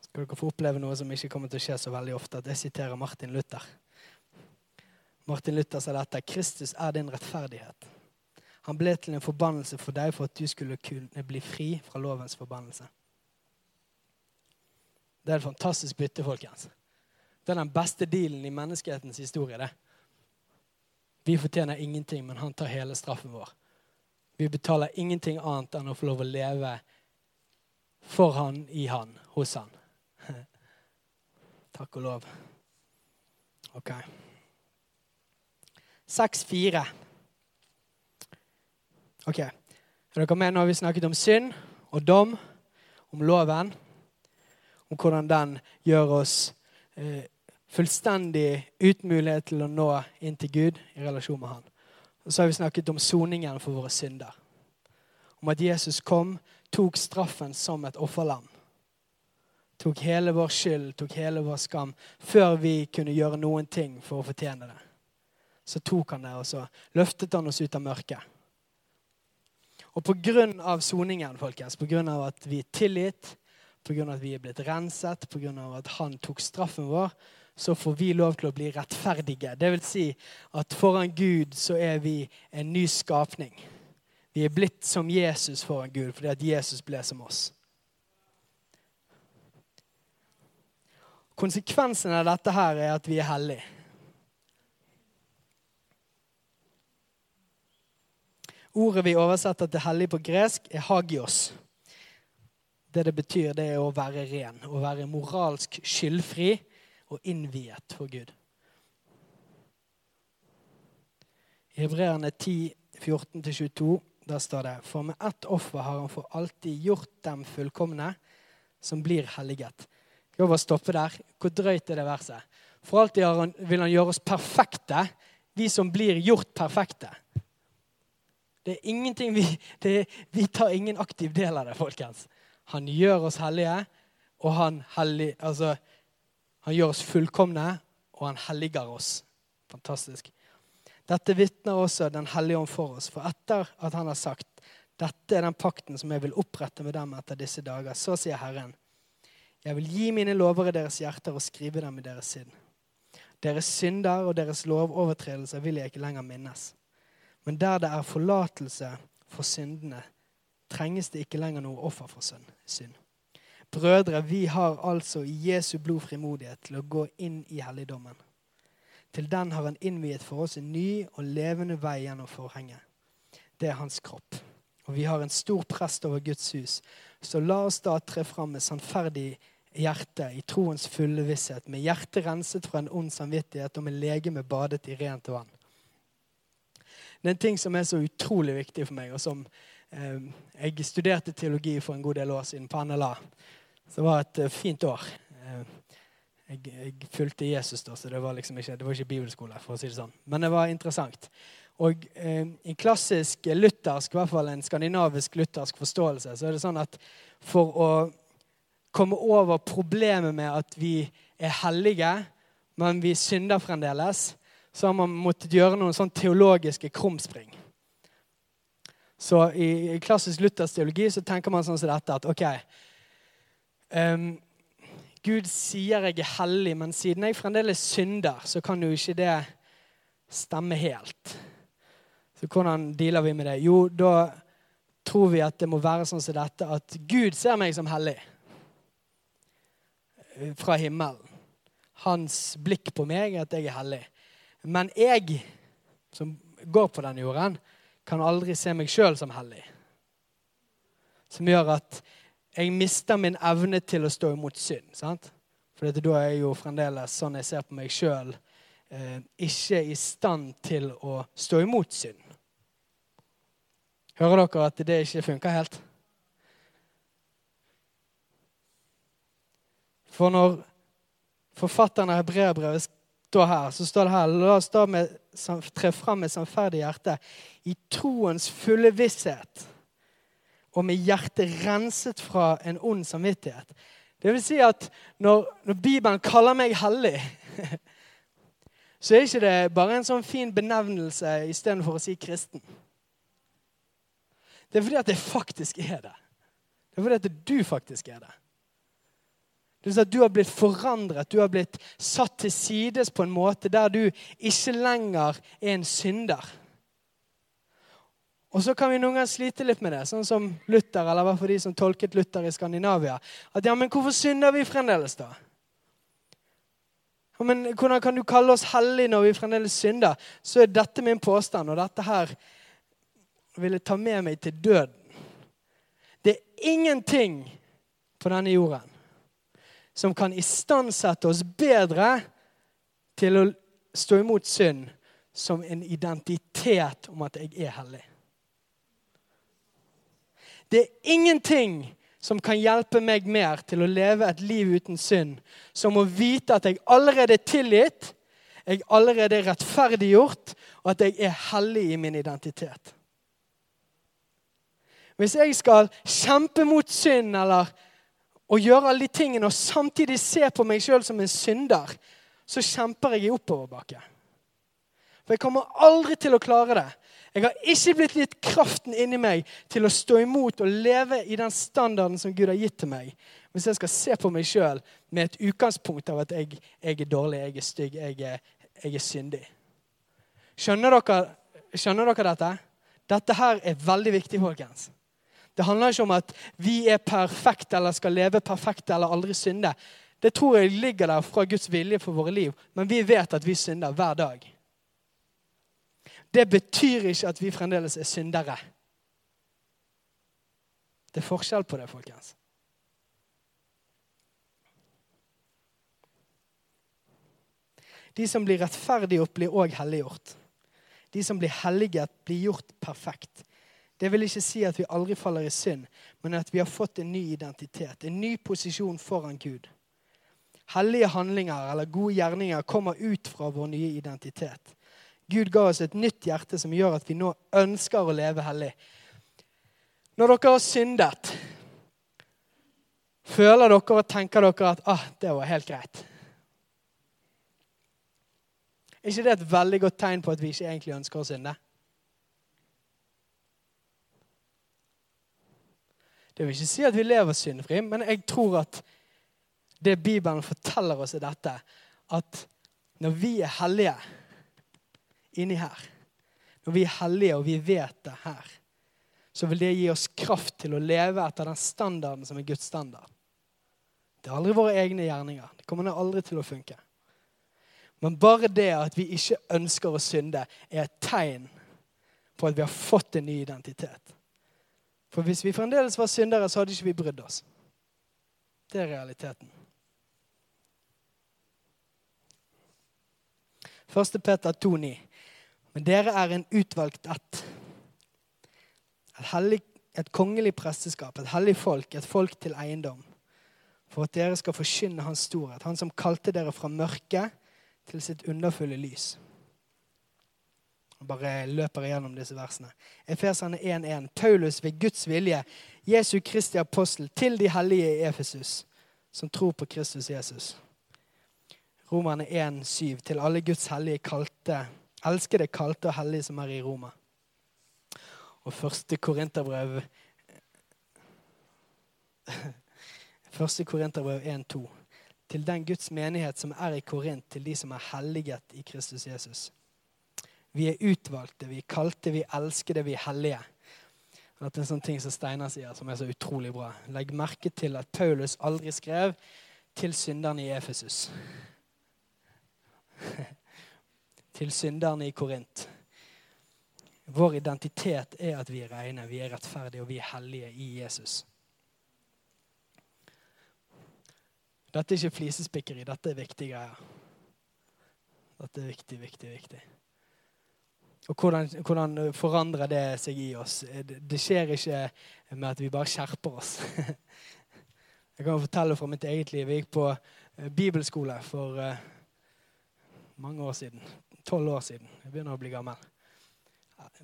Skal dere få oppleve noe som ikke kommer til å skje så veldig ofte, at jeg siterer Martin Luther. Martin Luther sa dette 'Kristus er din rettferdighet'. Han ble til en forbannelse for deg for at du skulle kunne bli fri fra lovens forbannelse. Det er et fantastisk bytte, folkens. Det er den beste dealen i menneskehetens historie. det. Vi fortjener ingenting, men han tar hele straffen vår. Vi betaler ingenting annet enn å få lov å leve for han, i han, hos han. Takk og lov. OK. 6-4. Ok, Er dere med? Nå har vi snakket om synd og dom, om loven, om hvordan den gjør oss eh, fullstendig uten mulighet til å nå inn til Gud i relasjon med Han. Og så har vi snakket om soningen for våre synder. Om at Jesus kom, tok straffen som et offerlam. Tok hele vår skyld, tok hele vår skam, før vi kunne gjøre noen ting for å fortjene det. Så tok han det, og så løftet han oss ut av mørket. Og av soningen, folkens, av at vi er tilgitt, av at vi er blitt renset, av at han tok straffen vår, så får vi lov til å bli rettferdige. Det vil si at foran Gud så er vi en ny skapning. Vi er blitt som Jesus foran Gud fordi at Jesus ble som oss. Konsekvensen av dette her er at vi er hellige. Ordet vi oversetter til hellig på gresk, er hagios. Det det betyr, det er å være ren, å være moralsk skyldfri og innviet for Gud. I Hebreerne 10, 14-22, der står det For med ett offer har han for alltid gjort dem fullkomne, som blir helliget. Jeg vil bare stoppe der. Hvor drøyt er det verset? For alltid vil han gjøre oss perfekte, vi som blir gjort perfekte. Det er ingenting vi, det, vi tar ingen aktiv del av det, folkens. Han gjør oss hellige, og han hellig, altså, han gjør oss fullkomne, og han helliger oss. Fantastisk. Dette vitner også Den hellige ånd for oss. For etter at han har sagt dette er den pakten som jeg vil opprette med dem etter disse dager, så sier Herren, jeg vil gi mine lover i deres hjerter og skrive dem i deres sinn. Deres synder og deres lovovertredelser vil jeg ikke lenger minnes. Men der det er forlatelse for syndene, trenges det ikke lenger noe offer for synd. Brødre, vi har altså i Jesu blod frimodighet til å gå inn i helligdommen. Til den har han innviet for oss en ny og levende vei gjennom forhenget. Det er hans kropp. Og vi har en stor prest over Guds hus. Så la oss da tre fram med sannferdig hjerte i troens fulle visshet, med hjertet renset fra en ond samvittighet og med legeme badet i rent vann. Det er en ting som er så utrolig viktig for meg, og som eh, Jeg studerte teologi for en god del år siden på NLA. Så det var et uh, fint år. Uh, jeg, jeg, fulgte Jesus da, så det var liksom ikke, det var ikke bibelskole. for å si det sånn. Men det var interessant. Og eh, I klassisk luthersk, i hvert fall en skandinavisk luthersk forståelse, så er det sånn at for å komme over problemet med at vi er hellige, men vi synder fremdeles, så har man måttet gjøre noen sånn teologiske krumspring. Så i, i klassisk luthersk teologi så tenker man sånn som dette at ok, Um, Gud sier jeg er hellig, men siden jeg fremdeles synder, så kan jo ikke det stemme helt. Så hvordan dealer vi med det? Jo, da tror vi at det må være sånn som dette, at Gud ser meg som hellig fra himmelen. Hans blikk på meg er at jeg er hellig. Men jeg, som går på denne jorden, kan aldri se meg sjøl som hellig. Som gjør at jeg mister min evne til å stå imot synd. sant? For da er jeg jo fremdeles sånn jeg ser på meg sjøl, eh, ikke i stand til å stå imot synd. Hører dere at det ikke funker helt? For når forfatteren av hebreerbrevet står her, så står det her La oss da med, tre fram med sannferdig hjerte i troens fulle visshet og med hjertet renset fra en ond samvittighet. Det vil si at når, når Bibelen kaller meg hellig, så er ikke det bare en sånn fin benevnelse istedenfor å si kristen. Det er fordi at det faktisk er det. Det er fordi at du faktisk er det. Det at Du har blitt forandret, du har blitt satt til sides på en måte der du ikke lenger er en synder. Og så kan vi noen ganger slite litt med det, sånn som Luther, eller hva for de som tolket Luther i Skandinavia. At ja, men hvorfor synder vi fremdeles, da? Ja, men Hvordan kan du kalle oss hellige når vi fremdeles synder? Så er dette min påstand, og dette her vil jeg ta med meg til døden. Det er ingenting på denne jorden som kan istandsette oss bedre til å stå imot synd som en identitet om at jeg er hellig. Det er ingenting som kan hjelpe meg mer til å leve et liv uten synd, som å vite at jeg allerede er tilgitt, jeg allerede er rettferdiggjort, og at jeg er hellig i min identitet. Hvis jeg skal kjempe mot synd eller å gjøre alle de tingene og samtidig se på meg sjøl som en synder, så kjemper jeg i oppoverbakke. For jeg kommer aldri til å klare det. Jeg har ikke blitt gitt kraften inni meg til å stå imot og leve i den standarden som Gud har gitt til meg. Hvis jeg skal se på meg sjøl med et utgangspunkt av at jeg, jeg, er dårlig, jeg er stygg, jeg er, jeg er syndig. Skjønner dere, skjønner dere dette? Dette her er veldig viktig, folkens. Det handler ikke om at vi er perfekte eller skal leve perfekte eller aldri synde. Det tror jeg ligger der fra Guds vilje for våre liv, men vi vet at vi synder hver dag det betyr ikke at vi fremdeles er syndere. Det er forskjell på det, folkens. De som blir rettferdiggjort, blir òg helliggjort. De som blir helliget, blir gjort perfekt. Det vil ikke si at vi aldri faller i synd, men at vi har fått en ny identitet, en ny posisjon foran Gud. Hellige handlinger eller gode gjerninger kommer ut fra vår nye identitet. Gud ga oss et nytt hjerte som gjør at vi nå ønsker å leve hellig. Når dere har syndet, føler dere og tenker dere at ah, det var helt greit? Er ikke det et veldig godt tegn på at vi ikke egentlig ønsker å synde? Det vil ikke si at vi lever syndfri, men jeg tror at det Bibelen forteller oss, er dette. At når vi er hellige inni her, når vi er hellige og vi vet det her, så vil det gi oss kraft til å leve etter den standarden som er Guds standard. Det er aldri våre egne gjerninger. Det kommer aldri til å funke. Men bare det at vi ikke ønsker å synde, er et tegn på at vi har fått en ny identitet. For hvis vi fremdeles var syndere, så hadde ikke vi brydd oss. Det er realiteten. 1. Peter 2,9. Men dere er en utvalgt ett. Et, et kongelig presteskap, et hellig folk, et folk til eiendom. For at dere skal forkynne Hans storhet, Han som kalte dere fra mørket til sitt underfulle lys. Bare løper igjennom disse versene. Efeserne 1.1. Paulus ved Guds vilje, Jesu Kristi apostel, til de hellige i Efesus, som tror på Kristus Jesus. Romerne 1.7. Til alle Guds hellige kalte elskede, kalte og hellige som er i Roma. Og første Korinterbrev Første Korinterbrev 1,2. Til den Guds menighet som er i Korint, til de som er helliget i Kristus Jesus. Vi er utvalgte, vi er kalte, vi elsker elskede, vi er hellige. Dette er en sånn ting som Steinar sier, som er så utrolig bra. Legg merke til at Paulus aldri skrev til synderne i Efesus til synderne i Korint. Vår identitet er at vi er rene, vi er rettferdige og vi er hellige i Jesus. Dette er ikke flisespikkeri, dette er viktige greier. Dette er viktig, viktig, viktig. Og hvordan, hvordan, forandrer det seg i oss? Det, skjer ikke med at vi bare skjerper oss. Jeg kan fortelle fra mitt eget liv. Jeg gikk på eh, bibelskole for eh, mange år siden. Tolv år siden. Jeg begynner å bli gammel.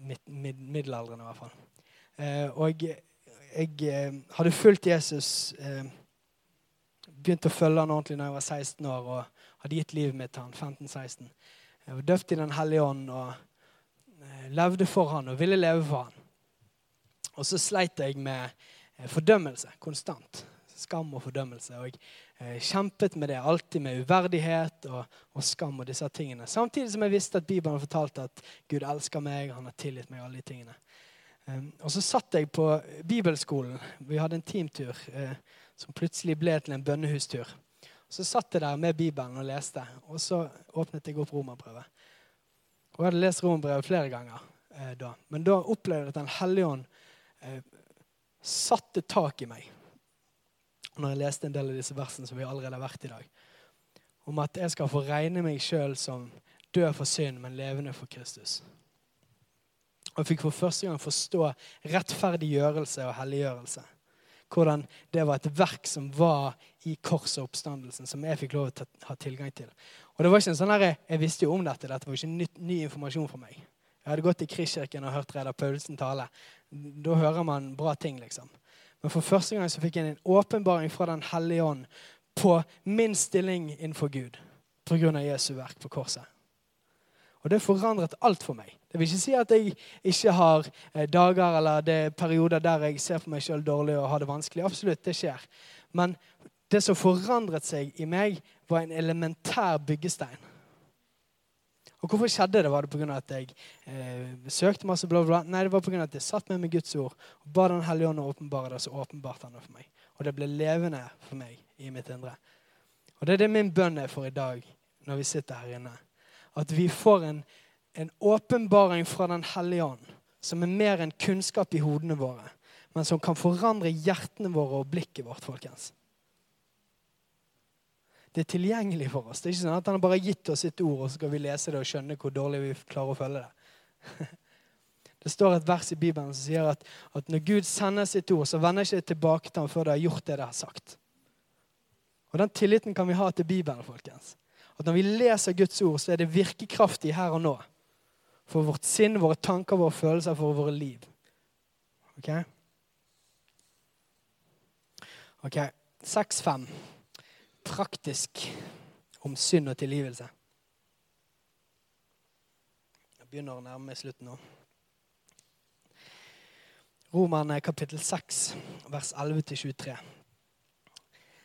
Mid, mid, middelaldrende, i hvert fall. Eh, og jeg, jeg hadde fulgt Jesus Begynte å følge han ordentlig da jeg var 16 år og hadde gitt livet mitt til han 15-16. Jeg var døpt i Den hellige ånd og levde for han og ville leve for han. Og så sleit jeg med eh, fordømmelse konstant. Skam og fordømmelse. Og jeg eh, kjempet med det, alltid med uverdighet og, og, skam og disse tingene. Samtidig som jeg visste at Bibelen fortalte at Gud elsker meg, han har tilgitt meg alle de tingene. Um, og så satt jeg på bibelskolen. Vi hadde en teamtur som plutselig ble til en bønnehustur. Så satt jeg der med Bibelen og leste, og så åpnet jeg opp romerbrevet. Og jeg hadde lest romerbrevet flere ganger eh, da. Men da opplevde jeg at Den hellige ånd eh, satte tak i meg når jeg leste en del av disse versene som vi allerede har vært i dag, om at jeg skal få regne meg sjøl som død for synd, men levende for Kristus. Og jeg fikk for første gang forstå rettferdiggjørelse og helliggjørelse. Hvordan det var et verk som var i korset og oppstandelsen, som jeg fikk lov til å ha tilgang til. Og det var ikke en sånn her, Jeg visste jo om dette. Dette var ikke ny, ny informasjon for meg. Jeg hadde gått i Kristkirken og hørt Reidar Paulsen tale. Da hører man bra ting, liksom. Men for første gang så fikk jeg en åpenbaring fra Den hellige ånd på min stilling innenfor Gud pga. Jesu verk på korset. Og det forandret alt for meg. Det vil ikke si at jeg ikke har eh, dager eller det er perioder der jeg ser på meg sjøl dårlig og har det vanskelig. Absolutt, det skjer. Men det som forandret seg i meg, var en elementær byggestein. Og hvorfor skjedde det? Var det pga. at jeg eh, søkte masse bla, bla? Nei, det var pga. at jeg satt med meg Guds ord og ba Den hellige ånd å åpenbare det, så åpenbarte han det for meg. Og det ble levende for meg i mitt indre. Og det er det min bønn er for i dag når vi sitter her inne. At vi får en, en åpenbaring fra Den hellige ånd som er mer enn kunnskap i hodene våre, men som kan forandre hjertene våre og blikket vårt, folkens. Det er tilgjengelig for oss. Det er ikke sånn at Han har bare gitt oss sitt ord, og så skal vi lese det og skjønne hvor dårlig vi klarer å følge det. Det står et vers i Bibelen som sier at, at når Gud sender sitt ord, så vender ikke det tilbake til ham før det har gjort det det har sagt. Og Den tilliten kan vi ha til Bibelen. folkens. At Når vi leser Guds ord, så er det virkekraftig her og nå. For vårt sinn, våre tanker, våre følelser, for våre liv. Ok? Ok, 6-5 praktisk om synd og tilgivelse. Jeg begynner å nærme meg slutten nå. Romerne kapittel 6, vers 11-23.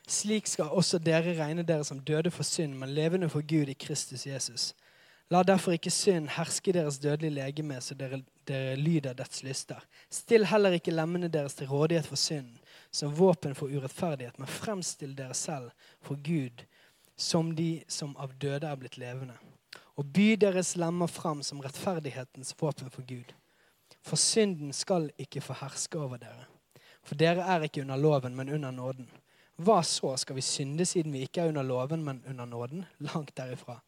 Slik skal også dere regne dere som døde for synd, men levende for Gud i Kristus Jesus. La derfor ikke synd herske deres dødelige legeme, så dere, dere lyder dets lyster. Still heller ikke lemmene deres til rådighet for synden som våpen for urettferdighet, men fremstill dere selv for Gud som de som av døde er blitt levende. Og by deres lemmer fram som rettferdighetens våpen for Gud. For synden skal ikke få herske over dere. For dere er ikke under loven, men under nåden. Hva så? Skal vi synde siden vi ikke er under loven, men under nåden? Langt derifra.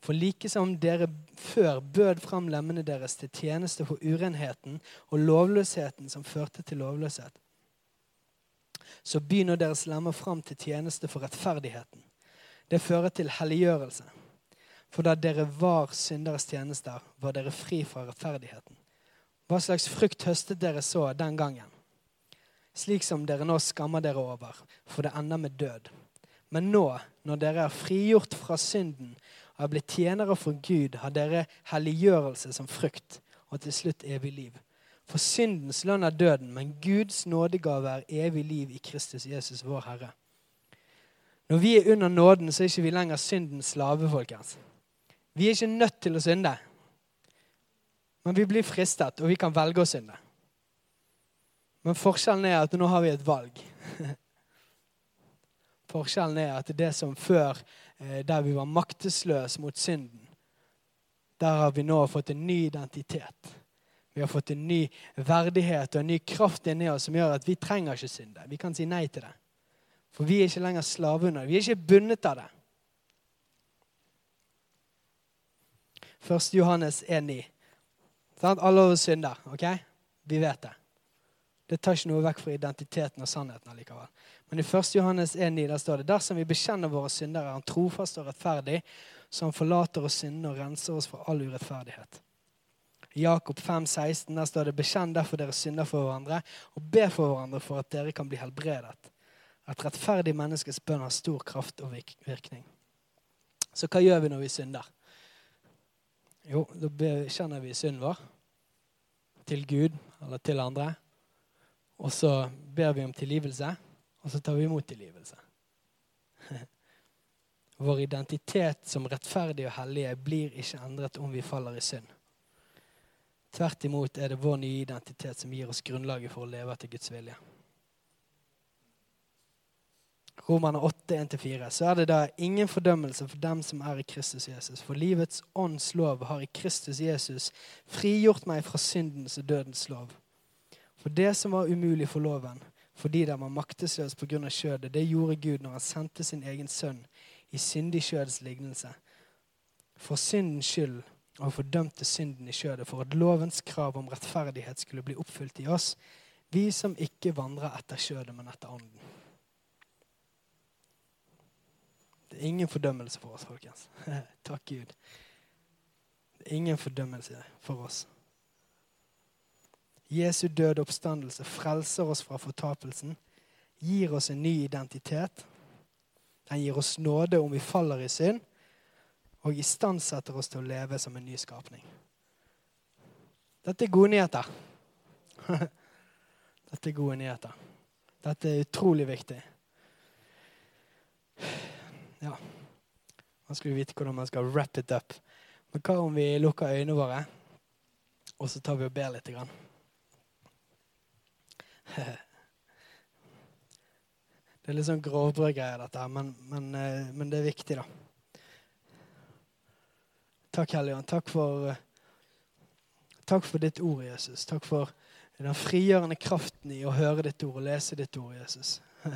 For like som dere før bød fram lemmene deres til tjeneste for urenheten og lovløsheten som førte til lovløshet, så nå deres lemmer fram til tjeneste for rettferdigheten. Det fører til helliggjørelse. For da dere var synderes tjenester, var dere fri fra rettferdigheten. Hva slags frukt høstet dere så den gangen? Slik som dere nå skammer dere over, for det ender med død. Men nå, når dere er frigjort fra synden og er blitt tjenere for Gud, har dere helliggjørelse som frukt, og til slutt evig liv. For syndens lønn er døden, men Guds nådegave er evig liv i Kristus Jesus, vår Herre. Når vi er under nåden, så er ikke vi lenger syndens slave, folkens. Vi er ikke nødt til å synde. Men vi blir fristet, og vi kan velge å synde. Men forskjellen er at nå har vi et valg. Forskjellen er at det som før, eh, der vi var maktesløse mot synden, der har vi nå fått en ny identitet. Vi har fått en ny verdighet og en ny kraft inni oss som gjør at vi trenger ikke synde. Vi kan si nei til det. For vi er ikke lenger slave under det. Vi er ikke bundet av det. 1. Johannes 1,9. Alle over synder. ok? Vi vet det. Det tar ikke noe vekk fra identiteten og sannheten allikevel. Men i 1. Johannes 1,9 der står det dersom vi bekjenner våre synder, er han trofast og rettferdig, så han forlater oss syndene og renser oss fra all urettferdighet. Jakob 5, 16, der står det bekjenn derfor dere synder for hverandre, og be for hverandre for at dere kan bli helbredet. Et rettferdig menneskes bønn har stor kraft og virkning. Så hva gjør vi når vi synder? Jo, da bekjenner vi synden vår til Gud eller til andre. Og så ber vi om tilgivelse, og så tar vi imot tilgivelse. Vår identitet som rettferdige og hellige blir ikke endret om vi faller i synd. Tvert imot er det vår nye identitet som gir oss grunnlaget for å leve etter Guds vilje. Romerne 8, 1-4, så er det da ingen fordømmelse for dem som er i Kristus Jesus. For livets ånds lov har i Kristus Jesus frigjort meg fra syndens og dødens lov. For det som var umulig for loven, fordi den var maktesløs pga. kjødet, det gjorde Gud når han sendte sin egen sønn i syndig kjødets lignelse. For syndens skyld og fordømte synden i kjødet, for at lovens krav om rettferdighet skulle bli oppfylt i oss, vi som ikke vandrer etter kjødet, men etter ånden. Det er ingen fordømmelse for oss, folkens. Takk Gud. Det er ingen fordømmelse for oss. Jesu døde oppstandelse frelser oss fra fortapelsen, gir oss en ny identitet. Den gir oss nåde om vi faller i synd, og istandsetter oss til å leve som en ny skapning. Dette er gode nyheter. Dette er gode nyheter. Dette er utrolig viktig. Ja. Man skulle vite hvordan man skal wrap it up. Men hva om vi lukker øynene våre, og så tar vi og ber litt? Grann? Det er litt sånn grovbrødgreier, dette her, men, men, eh, men, det er viktig, da. Takk, Helligånd. Takk eh, takk for ditt ord, Jesus. Takk for den frigjørende kraften i å høre ditt ord og lese ditt ord, Jesus.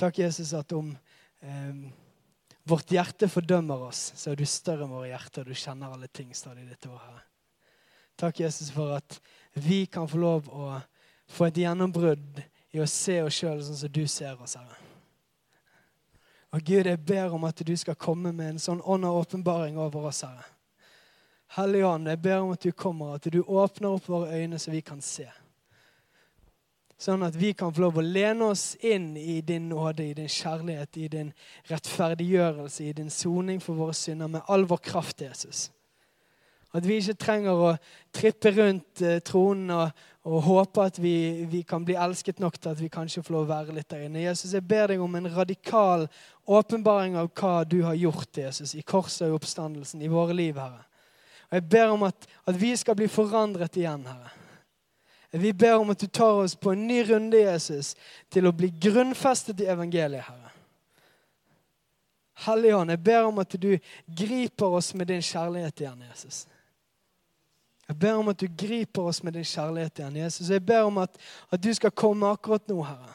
Takk, Jesus, at om eh, vårt hjerte fordømmer oss, så er du større enn våre hjerter, du kjenner alle ting, stadig ditt ord, Herre. Takk, Jesus, for at vi kan få lov å få et gjennombrudd i å se oss sjøl sånn som du ser oss, Herre. Og Gud, jeg ber om at du skal komme med en sånn ånd av åpenbaring over oss, Herre. Hellige Ånd, jeg ber om at du kommer, at du åpner opp våre øyne så vi kan se. Sånn at vi kan få lov å lene oss inn i din nåde, i din kjærlighet, i din rettferdiggjørelse, i din soning for våre synder med all vår kraft, Jesus. At vi ikke trenger å trippe rundt eh, tronen og, og håpe at vi, vi, kan bli elsket nok til at vi kanskje får lov å være litt der inne. Jesus, jeg ber deg om en radikal åpenbaring av hva du har gjort, Jesus, i korset og oppstandelsen i våre liv, Herre. Og Jeg ber om at, at vi skal bli forandret igjen, Herre. Vi ber om at du tar oss på en ny runde, Jesus, til å bli grunnfestet i evangeliet, Herre. Hellige jeg ber om at du griper oss med din kjærlighet igjen, Jesus. Jeg ber om at du griper oss med din kjærlighet igjen. Jesus. Jeg ber om at, at du skal komme akkurat nå, Herre.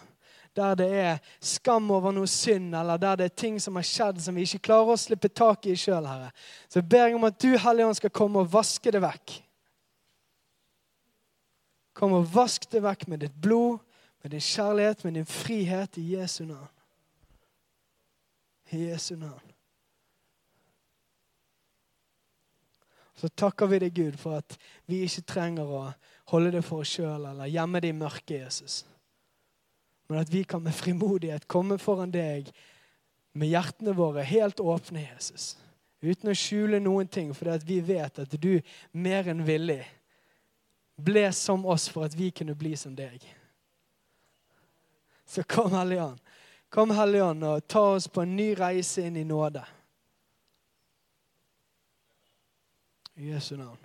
Der det er skam over noe synd, eller der det er ting som har skjedd som vi ikke klarer å slippe tak i sjøl, Herre. Så jeg ber om at du, Hellige Ånd, skal komme og vaske det vekk. Kom og vask det vekk med ditt blod, med din kjærlighet, med din frihet, i Jesu navn. I Jesu navn. Så takker vi deg, Gud, for at vi ikke trenger å holde det for oss sjøl eller gjemme det i mørket, Jesus. Men at vi kan med frimodighet komme foran deg med hjertene våre helt åpne, Jesus. Uten å skjule noen ting, fordi at vi vet at du mer enn villig ble som oss for at vi kunne bli som deg. Så kom Helligånd. Kom Helligånd og ta oss på en ny reise inn i nåde. I Jesu navn.